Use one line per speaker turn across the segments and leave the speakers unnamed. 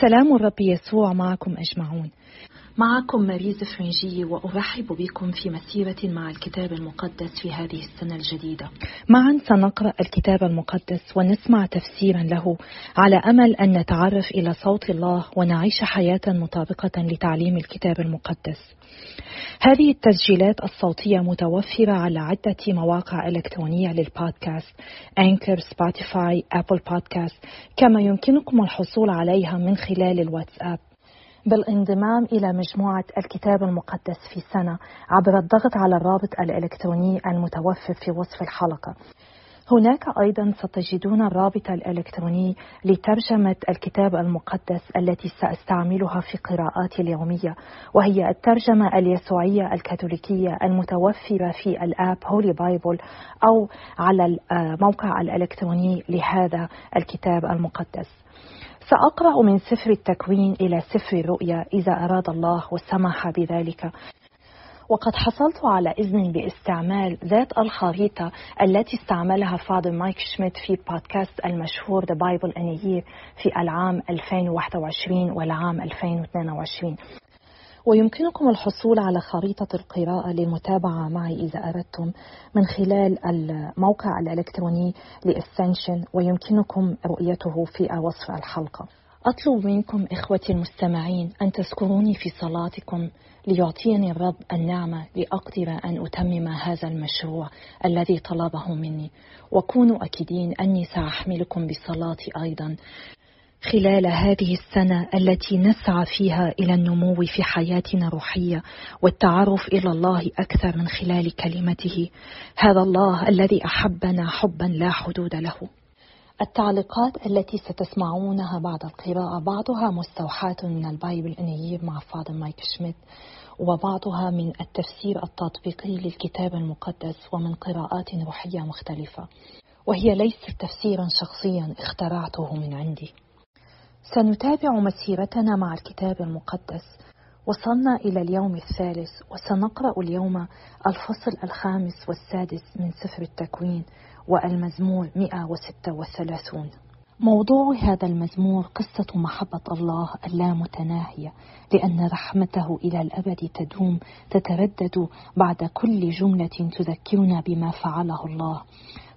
سلام الرب يسوع معكم أجمعون.
معكم ماريز فرنجي وأرحب بكم في مسيرة مع الكتاب المقدس في هذه السنة الجديدة.
معا سنقرأ الكتاب المقدس ونسمع تفسيرا له على أمل أن نتعرف إلى صوت الله ونعيش حياة مطابقة لتعليم الكتاب المقدس. هذه التسجيلات الصوتية متوفرة على عدة مواقع إلكترونية للبودكاست Anchor، Spotify، Apple Podcast كما يمكنكم الحصول عليها من خلال الواتساب. بالانضمام إلى مجموعة الكتاب المقدس في سنة عبر الضغط على الرابط الإلكتروني المتوفر في وصف الحلقة. هناك أيضا ستجدون الرابط الإلكتروني لترجمة الكتاب المقدس التي سأستعملها في قراءاتي اليومية وهي الترجمة اليسوعية الكاثوليكية المتوفرة في ال app Holy Bible أو على الموقع الإلكتروني لهذا الكتاب المقدس. سأقرأ من سفر التكوين إلى سفر الرؤيا إذا أراد الله وسمح بذلك. وقد حصلت على إذن باستعمال ذات الخريطة التي استعملها فاضل مايك شميت في بودكاست المشهور The Bible in a Year في العام 2021 والعام 2022 ويمكنكم الحصول على خريطة القراءة للمتابعة معي إذا أردتم من خلال الموقع الإلكتروني لإسنشن ويمكنكم رؤيته في وصف الحلقة. أطلب منكم إخوتي المستمعين أن تذكروني في صلاتكم ليعطيني الرب النعمة لأقدر أن أتمم هذا المشروع الذي طلبه مني. وكونوا أكيدين أني سأحملكم بصلاتي أيضا. خلال هذه السنة التي نسعى فيها إلى النمو في حياتنا الروحية والتعرف إلى الله أكثر من خلال كلمته. هذا الله الذي أحبنا حبا لا حدود له. التعليقات التي ستسمعونها بعد القراءة بعضها مستوحاة من البايبل إنيير مع فاضل مايك شميت وبعضها من التفسير التطبيقي للكتاب المقدس ومن قراءات روحية مختلفة. وهي ليست تفسيرا شخصيا اخترعته من عندي. سنتابع مسيرتنا مع الكتاب المقدس وصلنا إلى اليوم الثالث وسنقرأ اليوم الفصل الخامس والسادس من سفر التكوين والمزمور 136 موضوع هذا المزمور قصة محبة الله اللامتناهية لأن رحمته إلى الأبد تدوم تتردد بعد كل جملة تذكرنا بما فعله الله.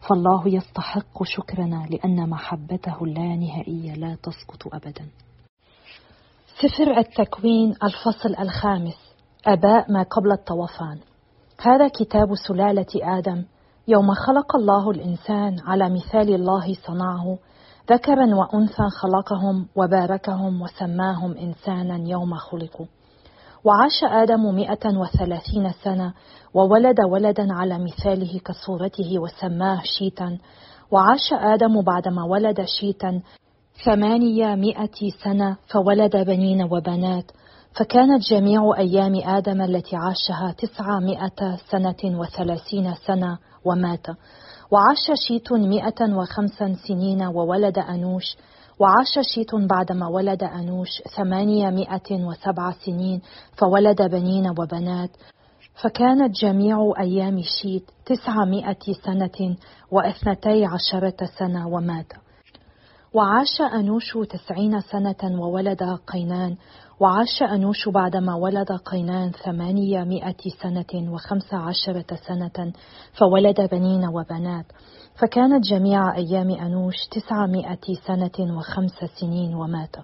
فالله يستحق شكرنا لأن محبته اللانهائية لا تسقط أبدا. سفر التكوين الفصل الخامس أباء ما قبل الطوفان. هذا كتاب سلالة آدم يوم خلق الله الإنسان على مثال الله صنعه ذكرا وأنثى خلقهم وباركهم وسماهم إنسانا يوم خلقوا. وعاش آدم مئة وثلاثين سنة وولد ولدا على مثاله كصورته وسماه شيتا. وعاش آدم بعدما ولد شيتا ثمانية مئة سنة فولد بنين وبنات. فكانت جميع أيام آدم التي عاشها تسعمائة سنة وثلاثين سنة ومات. وعاش شيت مئة وخمسا سنين وولد أنوش وعاش شيت بعدما ولد أنوش ثمانيمائة وسبع سنين فولد بنين وبنات. فكانت جميع أيام شيت تسعمائة سنة واثنتي عشرة سنة ومات. وعاش أنوش تسعين سنة وولد قينان. وعاش أنوش بعدما ولد قينان ثمانيمائة سنة وخمس عشرة سنة فولد بنين وبنات. فكانت جميع أيام أنوش تسعمائة سنة وخمس سنين ومات.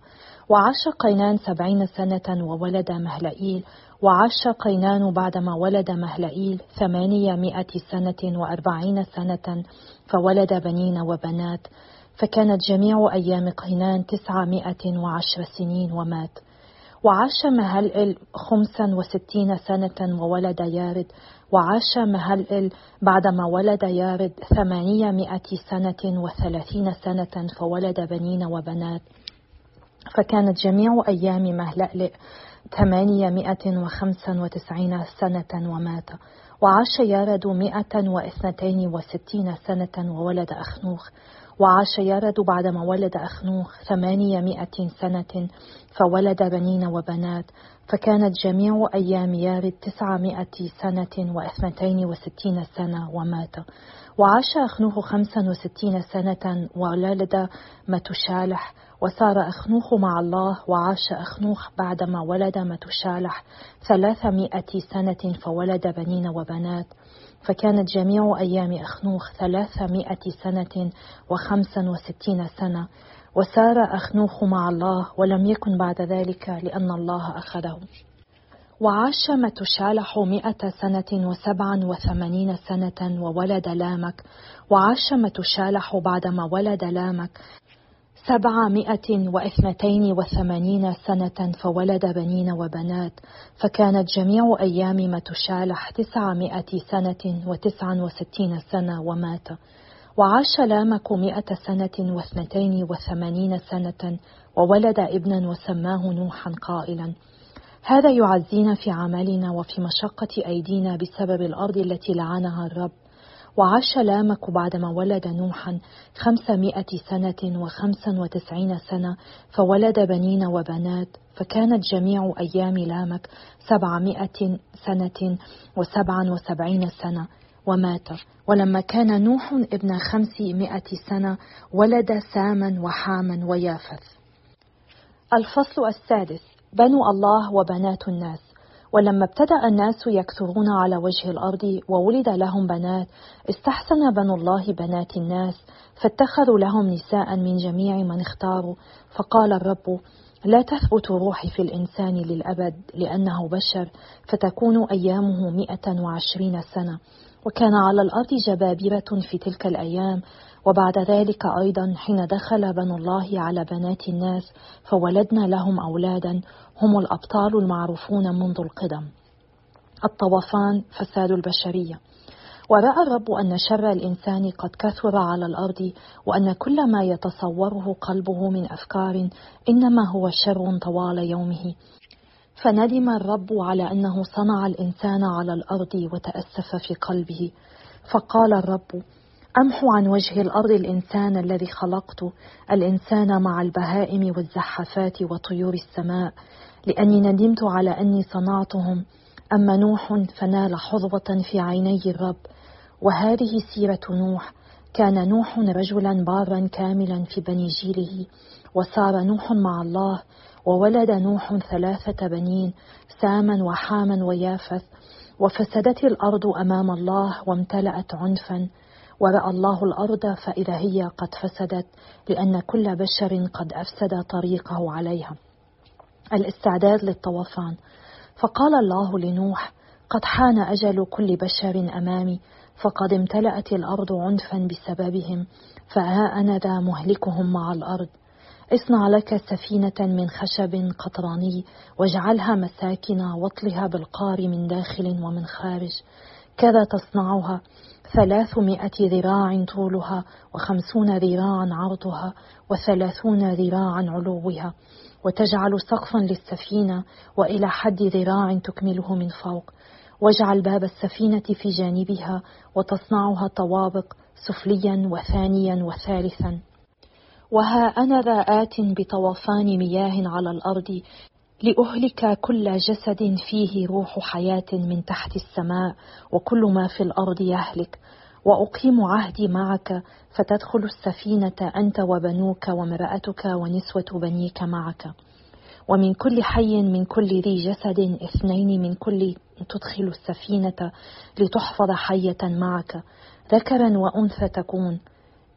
وعاش قينان سبعين سنة وولد مهلئيل. وعاش قينان بعدما ولد مهلئيل ثمانيمائة سنة وأربعين سنة فولد بنين وبنات. فكانت جميع أيام قينان تسعمائة وعشر سنين ومات. وعاش مهلئل خمسا وستين سنة وولد يارد وعاش مهلئل بعدما ولد يارد ثمانيمائة سنة وثلاثين سنة فولد بنين وبنات. فكانت جميع أيام مهلئل ثمانيمائة وخمسا وتسعين سنة ومات. وعاش يارد مئة واثنتين وستين سنة وولد أخنوخ. وعاش يارد بعدما ولد أخنوخ ثمانيمائة سنة فولد بنين وبنات. فكانت جميع أيام يارد تسعمائة سنة واثنتين وستين سنة ومات. وعاش أخنوخ خمسا وستين سنة وولد متشالح. وسار أخنوخ مع الله وعاش أخنوخ بعدما ولد متشالح ثلاثمائة سنة فولد بنين وبنات. فكانت جميع أيام أخنوخ ثلاثمائة سنة وخمسا وستين سنة. وسار أخنوخ مع الله ولم يكن بعد ذلك لأن الله أخذه. وعاش متشالح مئة سنة وسبعا وثمانين سنة وولد لامك. وعاش متشالح بعدما ولد لامك. سبعمائة واثنتين وثمانين سنة فولد بنين وبنات فكانت جميع أيام متشالح تسعمائة سنة وتسعا وستين سنة ومات. وعاش لامك مئة سنة واثنتين وثمانين سنة وولد ابنا وسماه نوحا قائلا. هذا يعزينا في عملنا وفي مشقة أيدينا بسبب الأرض التي لعنها الرب. وعاش لامك بعدما ولد نوحا خمسمائة سنة وخمسا وتسعين سنة فولد بنين وبنات فكانت جميع أيام لامك سبعمائة سنة وسبعا وسبعين سنة ومات. ولما كان نوح ابن خمسمائة سنة ولد ساما وحاما ويافث. الفصل السادس بنو الله وبنات الناس. ولما ابتدأ الناس يكثرون على وجه الأرض وولد لهم بنات استحسن بنو الله بنات الناس فاتخذوا لهم نساء من جميع من اختاروا فقال الرب لا تثبت روحي في الإنسان للأبد لأنه بشر فتكون أيامه مئة وعشرين سنة وكان على الأرض جبابرة في تلك الأيام وبعد ذلك أيضا حين دخل بنو الله على بنات الناس فولدنا لهم أولادا هم الأبطال المعروفون منذ القدم الطوفان فساد البشرية. ورأى الرب أن شر الإنسان قد كثر على الأرض وأن كل ما يتصوره قلبه من أفكار إنما هو شر طوال يومه. فندم الرب على أنه صنع الإنسان على الأرض وتأسف في قلبه. فقال الرب أمحو عن وجه الأرض الإنسان الذي خلقت الإنسان مع البهائم والزحافات وطيور السماء. لأني ندمت على أني صنعتهم أما نوح فنال حظوة في عيني الرب. وهذه سيرة نوح. كان نوح رجلا بارا كاملا في بني جيله. وسار نوح مع الله. وولد نوح ثلاثة بنين ساما وحاما ويافث. وفسدت الأرض أمام الله وامتلأت عنفا. ورأى الله الأرض فإذا هي قد فسدت لأن كل بشر قد أفسد طريقه عليها. الاستعداد للطوفان. فقال الله لنوح قد حان أجل كل بشر أمامي فقد امتلأت الأرض عنفا بسببهم فها أنا ذا مهلكهم مع الأرض. اصنع لك سفينة من خشب قطراني واجعلها مساكن واطلها بالقار من داخل ومن خارج. كذا تصنعها. ثلاثمائة ذراع طولها وخمسون ذراعا عرضها وثلاثون ذراعا علوها وتجعل سقفا للسفينة وإلى حد ذراع تكمله من فوق. واجعل باب السفينة في جانبها وتصنعها طوابق سفليا وثانيا وثالثا. وها أنا ذا آت بطوفان مياه على الأرض لأهلك كل جسد فيه روح حياة من تحت السماء وكل ما في الأرض يهلك. وأقيم عهدي معك فتدخل السفينة أنت وبنوك وامرأتك ونسوة بنيك معك. ومن كل حي من كل ذي جسد اثنين من كل تدخل السفينة لتحفظ حية معك. ذكرا وأنثى تكون.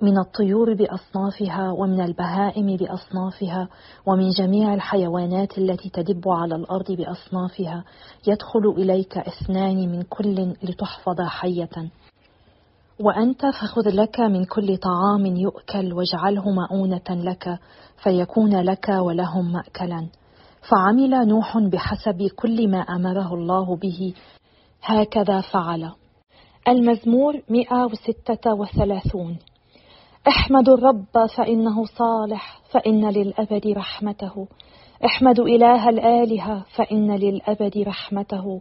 من الطيور بأصنافها ومن البهائم بأصنافها ومن جميع الحيوانات التي تدب على الأرض بأصنافها يدخل إليك اثنان من كل لتحفظ حية. وأنت فخذ لك من كل طعام يؤكل واجعله مؤونة لك فيكون لك ولهم ماكلا. فعمل نوح بحسب كل ما أمره الله به. هكذا فعل. المزمور 136 احمدوا الرب فإنه صالح فإن للأبد رحمته. احمدوا إله الآلهة فإن للأبد رحمته.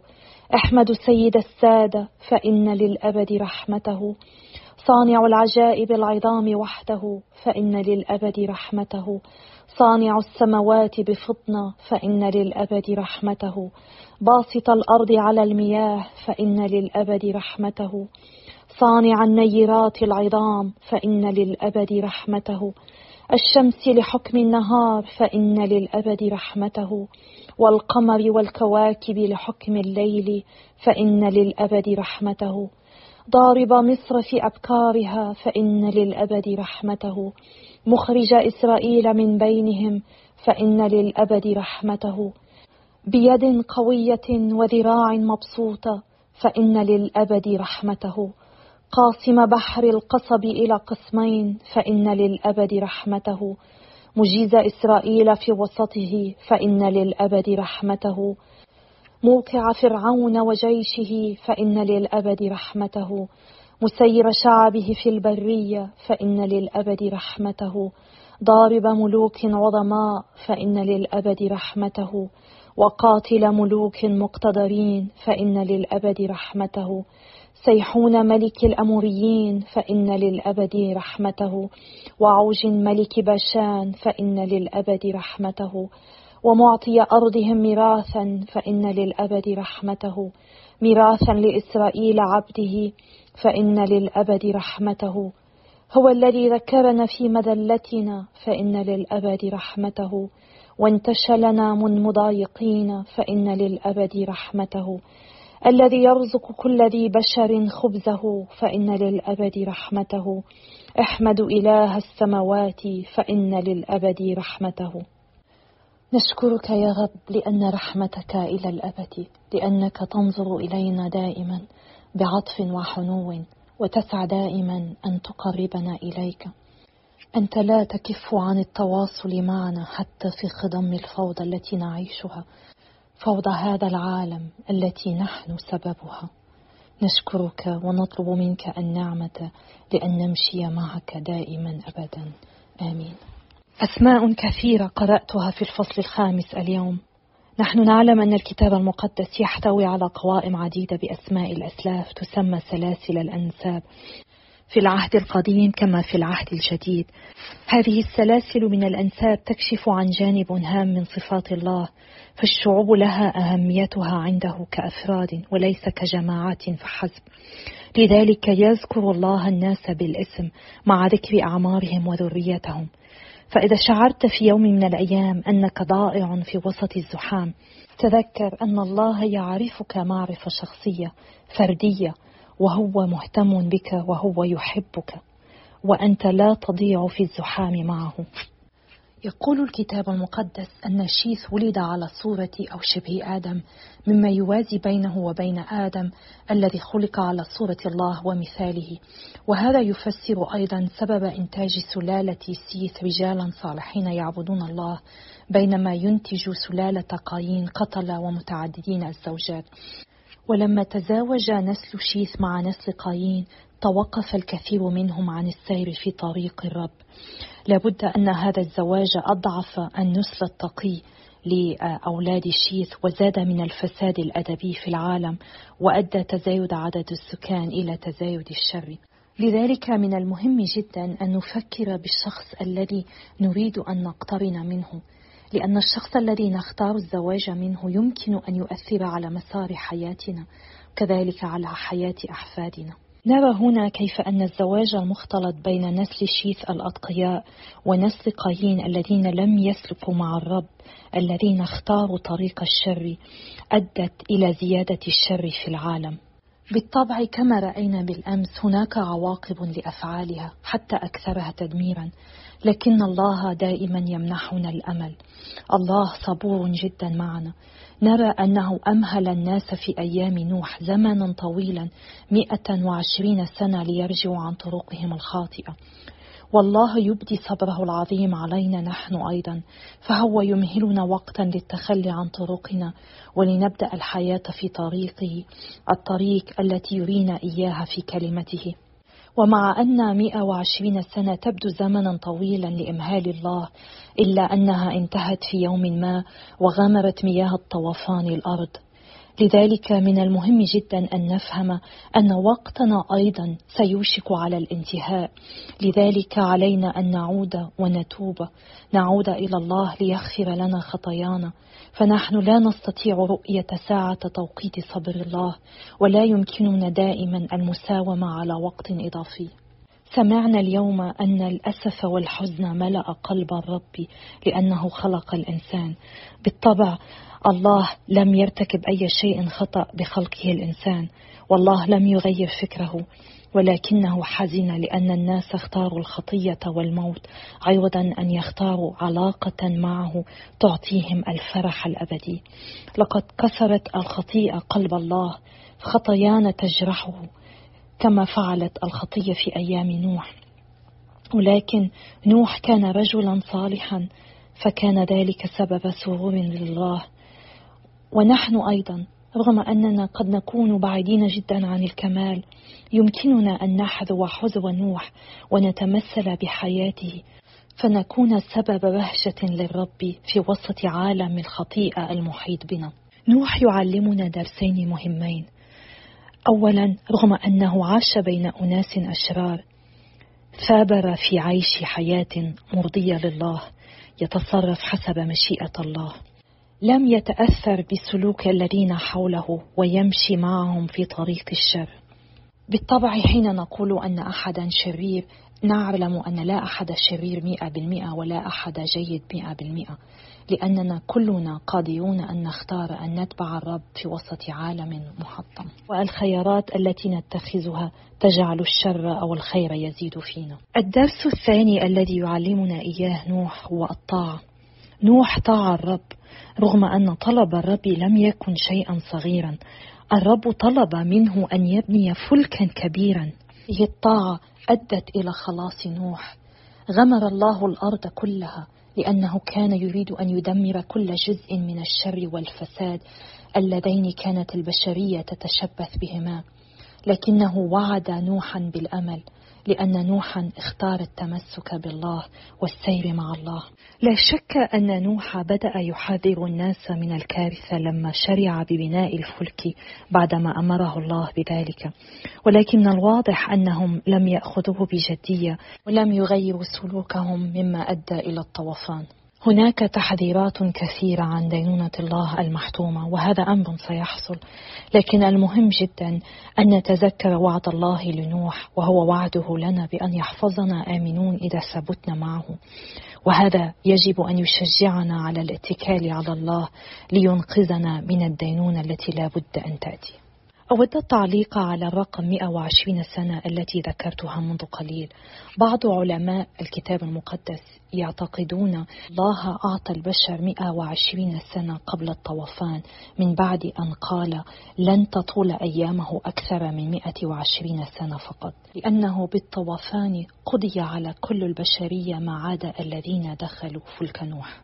احمدوا سيد السادة فإن للأبد رحمته. صانع العجائب العظام وحده فإن للأبد رحمته. صانع السماوات بفطنة فإن للأبد رحمته. باسط الأرض على المياه فإن للأبد رحمته. صانع النيرات العظام فإن للأبد رحمته. الشمس لحكم النهار فإن للأبد رحمته. والقمر والكواكب لحكم الليل فإن للأبد رحمته. ضارب مصر في أبكارها فإن للأبد رحمته. مخرج إسرائيل من بينهم فإن للأبد رحمته. بيد قوية وذراع مبسوطة فإن للأبد رحمته. قاسم بحر القصب إلى قسمين فإن للأبد رحمته. مجيز إسرائيل في وسطه فإن للأبد رحمته. موقع فرعون وجيشه فإن للأبد رحمته. مسير شعبه في البرية فإن للأبد رحمته. ضارب ملوك عظماء فإن للأبد رحمته. وقاتل ملوك مقتدرين فإن للأبد رحمته. سيحون ملك الأموريين فإن للأبد رحمته. وعوج ملك باشان فإن للأبد رحمته. ومعطي أرضهم ميراثا فإن للأبد رحمته. ميراثا لإسرائيل عبده فإن للأبد رحمته. هو الذي ذكرنا في مذلتنا فإن للأبد رحمته. وانتشلنا من مضايقين فإن للأبد رحمته. الذي يرزق كل ذي بشر خبزه فإن للأبد رحمته. احمد إله السماوات فإن للأبد رحمته. نشكرك يا رب لأن رحمتك إلى الأبد لأنك تنظر إلينا دائما بعطف وحنو وتسعى دائما أن تقربنا إليك. أنت لا تكف عن التواصل معنا حتى في خضم الفوضى التي نعيشها. فوضى هذا العالم التي نحن سببها. نشكرك ونطلب منك النعمة لأن نمشي معك دائما أبدا. آمين. أسماء كثيرة قرأتها في الفصل الخامس اليوم. نحن نعلم أن الكتاب المقدس يحتوي على قوائم عديدة بأسماء الأسلاف تسمى سلاسل الأنساب. في العهد القديم كما في العهد الجديد. هذه السلاسل من الأنساب تكشف عن جانب هام من صفات الله فالشعوب لها أهميتها عنده كأفراد وليس كجماعات فحسب. لذلك يذكر الله الناس بالاسم مع ذكر أعمارهم وذريتهم. فإذا شعرت في يوم من الأيام أنك ضائع في وسط الزحام تذكر أن الله يعرفك معرفة شخصية فردية وهو مهتم بك وهو يحبك وأنت لا تضيع في الزحام معه. يقول الكتاب المقدس أن شيث ولد على صورة أو شبه آدم مما يوازي بينه وبين آدم الذي خلق على صورة الله ومثاله. وهذا يفسر أيضا سبب إنتاج سلالة سيث رجالا صالحين يعبدون الله بينما ينتج سلالة قايين قتل ومتعددين الزوجات. ولما تزاوج نسل شيث مع نسل قايين توقف الكثير منهم عن السير في طريق الرب. لابد أن هذا الزواج أضعف النسل التقي لأولاد شيث وزاد من الفساد الأدبي في العالم وأدى تزايد عدد السكان إلى تزايد الشر. لذلك من المهم جدا أن نفكر بالشخص الذي نريد أن نقترن منه. لأن الشخص الذي نختار الزواج منه يمكن أن يؤثر على مسار حياتنا كذلك على حياة أحفادنا. نرى هنا كيف أن الزواج المختلط بين نسل شيث الأتقياء ونسل قايين الذين لم يسلكوا مع الرب الذين اختاروا طريق الشر أدت إلى زيادة الشر في العالم. بالطبع كما رأينا بالأمس هناك عواقب لأفعالها حتى أكثرها تدميرا. لكن الله دائما يمنحنا الأمل. الله صبور جدا معنا. نرى أنه أمهل الناس في أيام نوح زمنا طويلا مئة وعشرين سنة ليرجعوا عن طرقهم الخاطئة. والله يبدي صبره العظيم علينا نحن أيضا فهو يمهلنا وقتا للتخلي عن طرقنا ولنبدأ الحياة في طريقه الطريق التي يرينا إياها في كلمته. ومع أن 120 سنة تبدو زمنا طويلا لإمهال الله إلا أنها انتهت في يوم ما وغمرت مياه الطوفان الأرض. لذلك من المهم جدا أن نفهم أن وقتنا أيضا سيوشك على الانتهاء. لذلك علينا أن نعود ونتوب. نعود إلى الله ليغفر لنا خطايانا. فنحن لا نستطيع رؤية ساعة توقيت صبر الله ولا يمكننا دائما المساومة على وقت إضافي. سمعنا اليوم أن الأسف والحزن ملأ قلب الرب لأنه خلق الإنسان. بالطبع الله لم يرتكب أي شيء خطأ بخلقه الإنسان. والله لم يغير فكره ولكنه حزن لأن الناس اختاروا الخطية والموت عوضا أن يختاروا علاقة معه تعطيهم الفرح الأبدي. لقد كسرت الخطيئة قلب الله خطايانا تجرحه كما فعلت الخطية في أيام نوح. ولكن نوح كان رجلا صالحا فكان ذلك سبب سرور لله. ونحن أيضا رغم أننا قد نكون بعيدين جدا عن الكمال يمكننا أن نحذو حذو نوح ونتمثل بحياته فنكون سبب بهجة للرب في وسط عالم الخطيئة المحيط بنا. نوح يعلمنا درسين مهمين. أولا رغم أنه عاش بين أناس أشرار ثابر في عيش حياة مرضية لله يتصرف حسب مشيئة الله. لم يتأثر بسلوك الذين حوله ويمشي معهم في طريق الشر. بالطبع حين نقول أن أحدا شرير نعلم أن لا أحد شرير مئة بالمئة ولا أحد جيد مئة بالمئة لأننا كلنا قادرون أن نختار أن نتبع الرب في وسط عالم محطم. والخيارات التي نتخذها تجعل الشر أو الخير يزيد فينا. الدرس الثاني الذي يعلمنا إياه نوح هو الطاعة. نوح طاع الرب رغم أن طلب الرب لم يكن شيئا صغيرا. الرب طلب منه أن يبني فلكا كبيرا. هي الطاعة أدت إلى خلاص نوح. غمر الله الأرض كلها لأنه كان يريد أن يدمر كل جزء من الشر والفساد اللذين كانت البشرية تتشبث بهما. لكنه وعد نوحا بالأمل. لأن نوحا اختار التمسك بالله والسير مع الله. لا شك أن نوح بدأ يحذر الناس من الكارثة لما شرع ببناء الفلك بعدما أمره الله بذلك. ولكن الواضح أنهم لم يأخذوه بجدية ولم يغيروا سلوكهم مما أدى إلى الطوفان. هناك تحذيرات كثيرة عن دينونة الله المحتومة وهذا أمر سيحصل. لكن المهم جدا أن نتذكر وعد الله لنوح وهو وعده لنا بأن يحفظنا آمنون إذا ثبتنا معه. وهذا يجب أن يشجعنا على الاتكال على الله لينقذنا من الدينونة التي لا بد أن تأتي. أود التعليق على الرقم 120 سنة التي ذكرتها منذ قليل. بعض علماء الكتاب المقدس يعتقدون الله أعطى البشر 120 سنة قبل الطوفان. من بعد أن قال لن تطول أيامه أكثر من 120 سنة فقط لأنه بالطوفان قضي على كل البشرية ما عدا الذين دخلوا فلك نوح.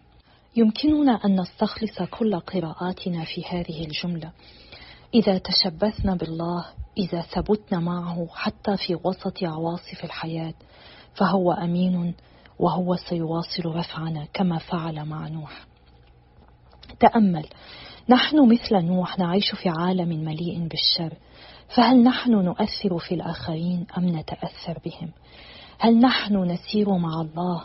يمكننا أن نستخلص كل قراءاتنا في هذه الجملة. إذا تشبثنا بالله إذا ثبتنا معه حتى في وسط عواصف الحياة فهو أمين وهو سيواصل رفعنا كما فعل مع نوح. تأمل نحن مثل نوح نعيش في عالم مليء بالشر فهل نحن نؤثر في الآخرين أم نتأثر بهم؟ هل نحن نسير مع الله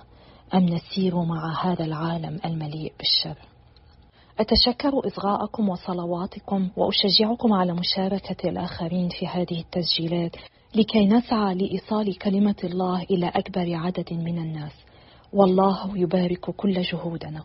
أم نسير مع هذا العالم المليء بالشر؟ أتشكر إصغاءكم وصلواتكم وأشجعكم على مشاركة الآخرين في هذه التسجيلات لكي نسعى لإيصال كلمة الله إلى أكبر عدد من الناس. والله يبارك كل جهودنا.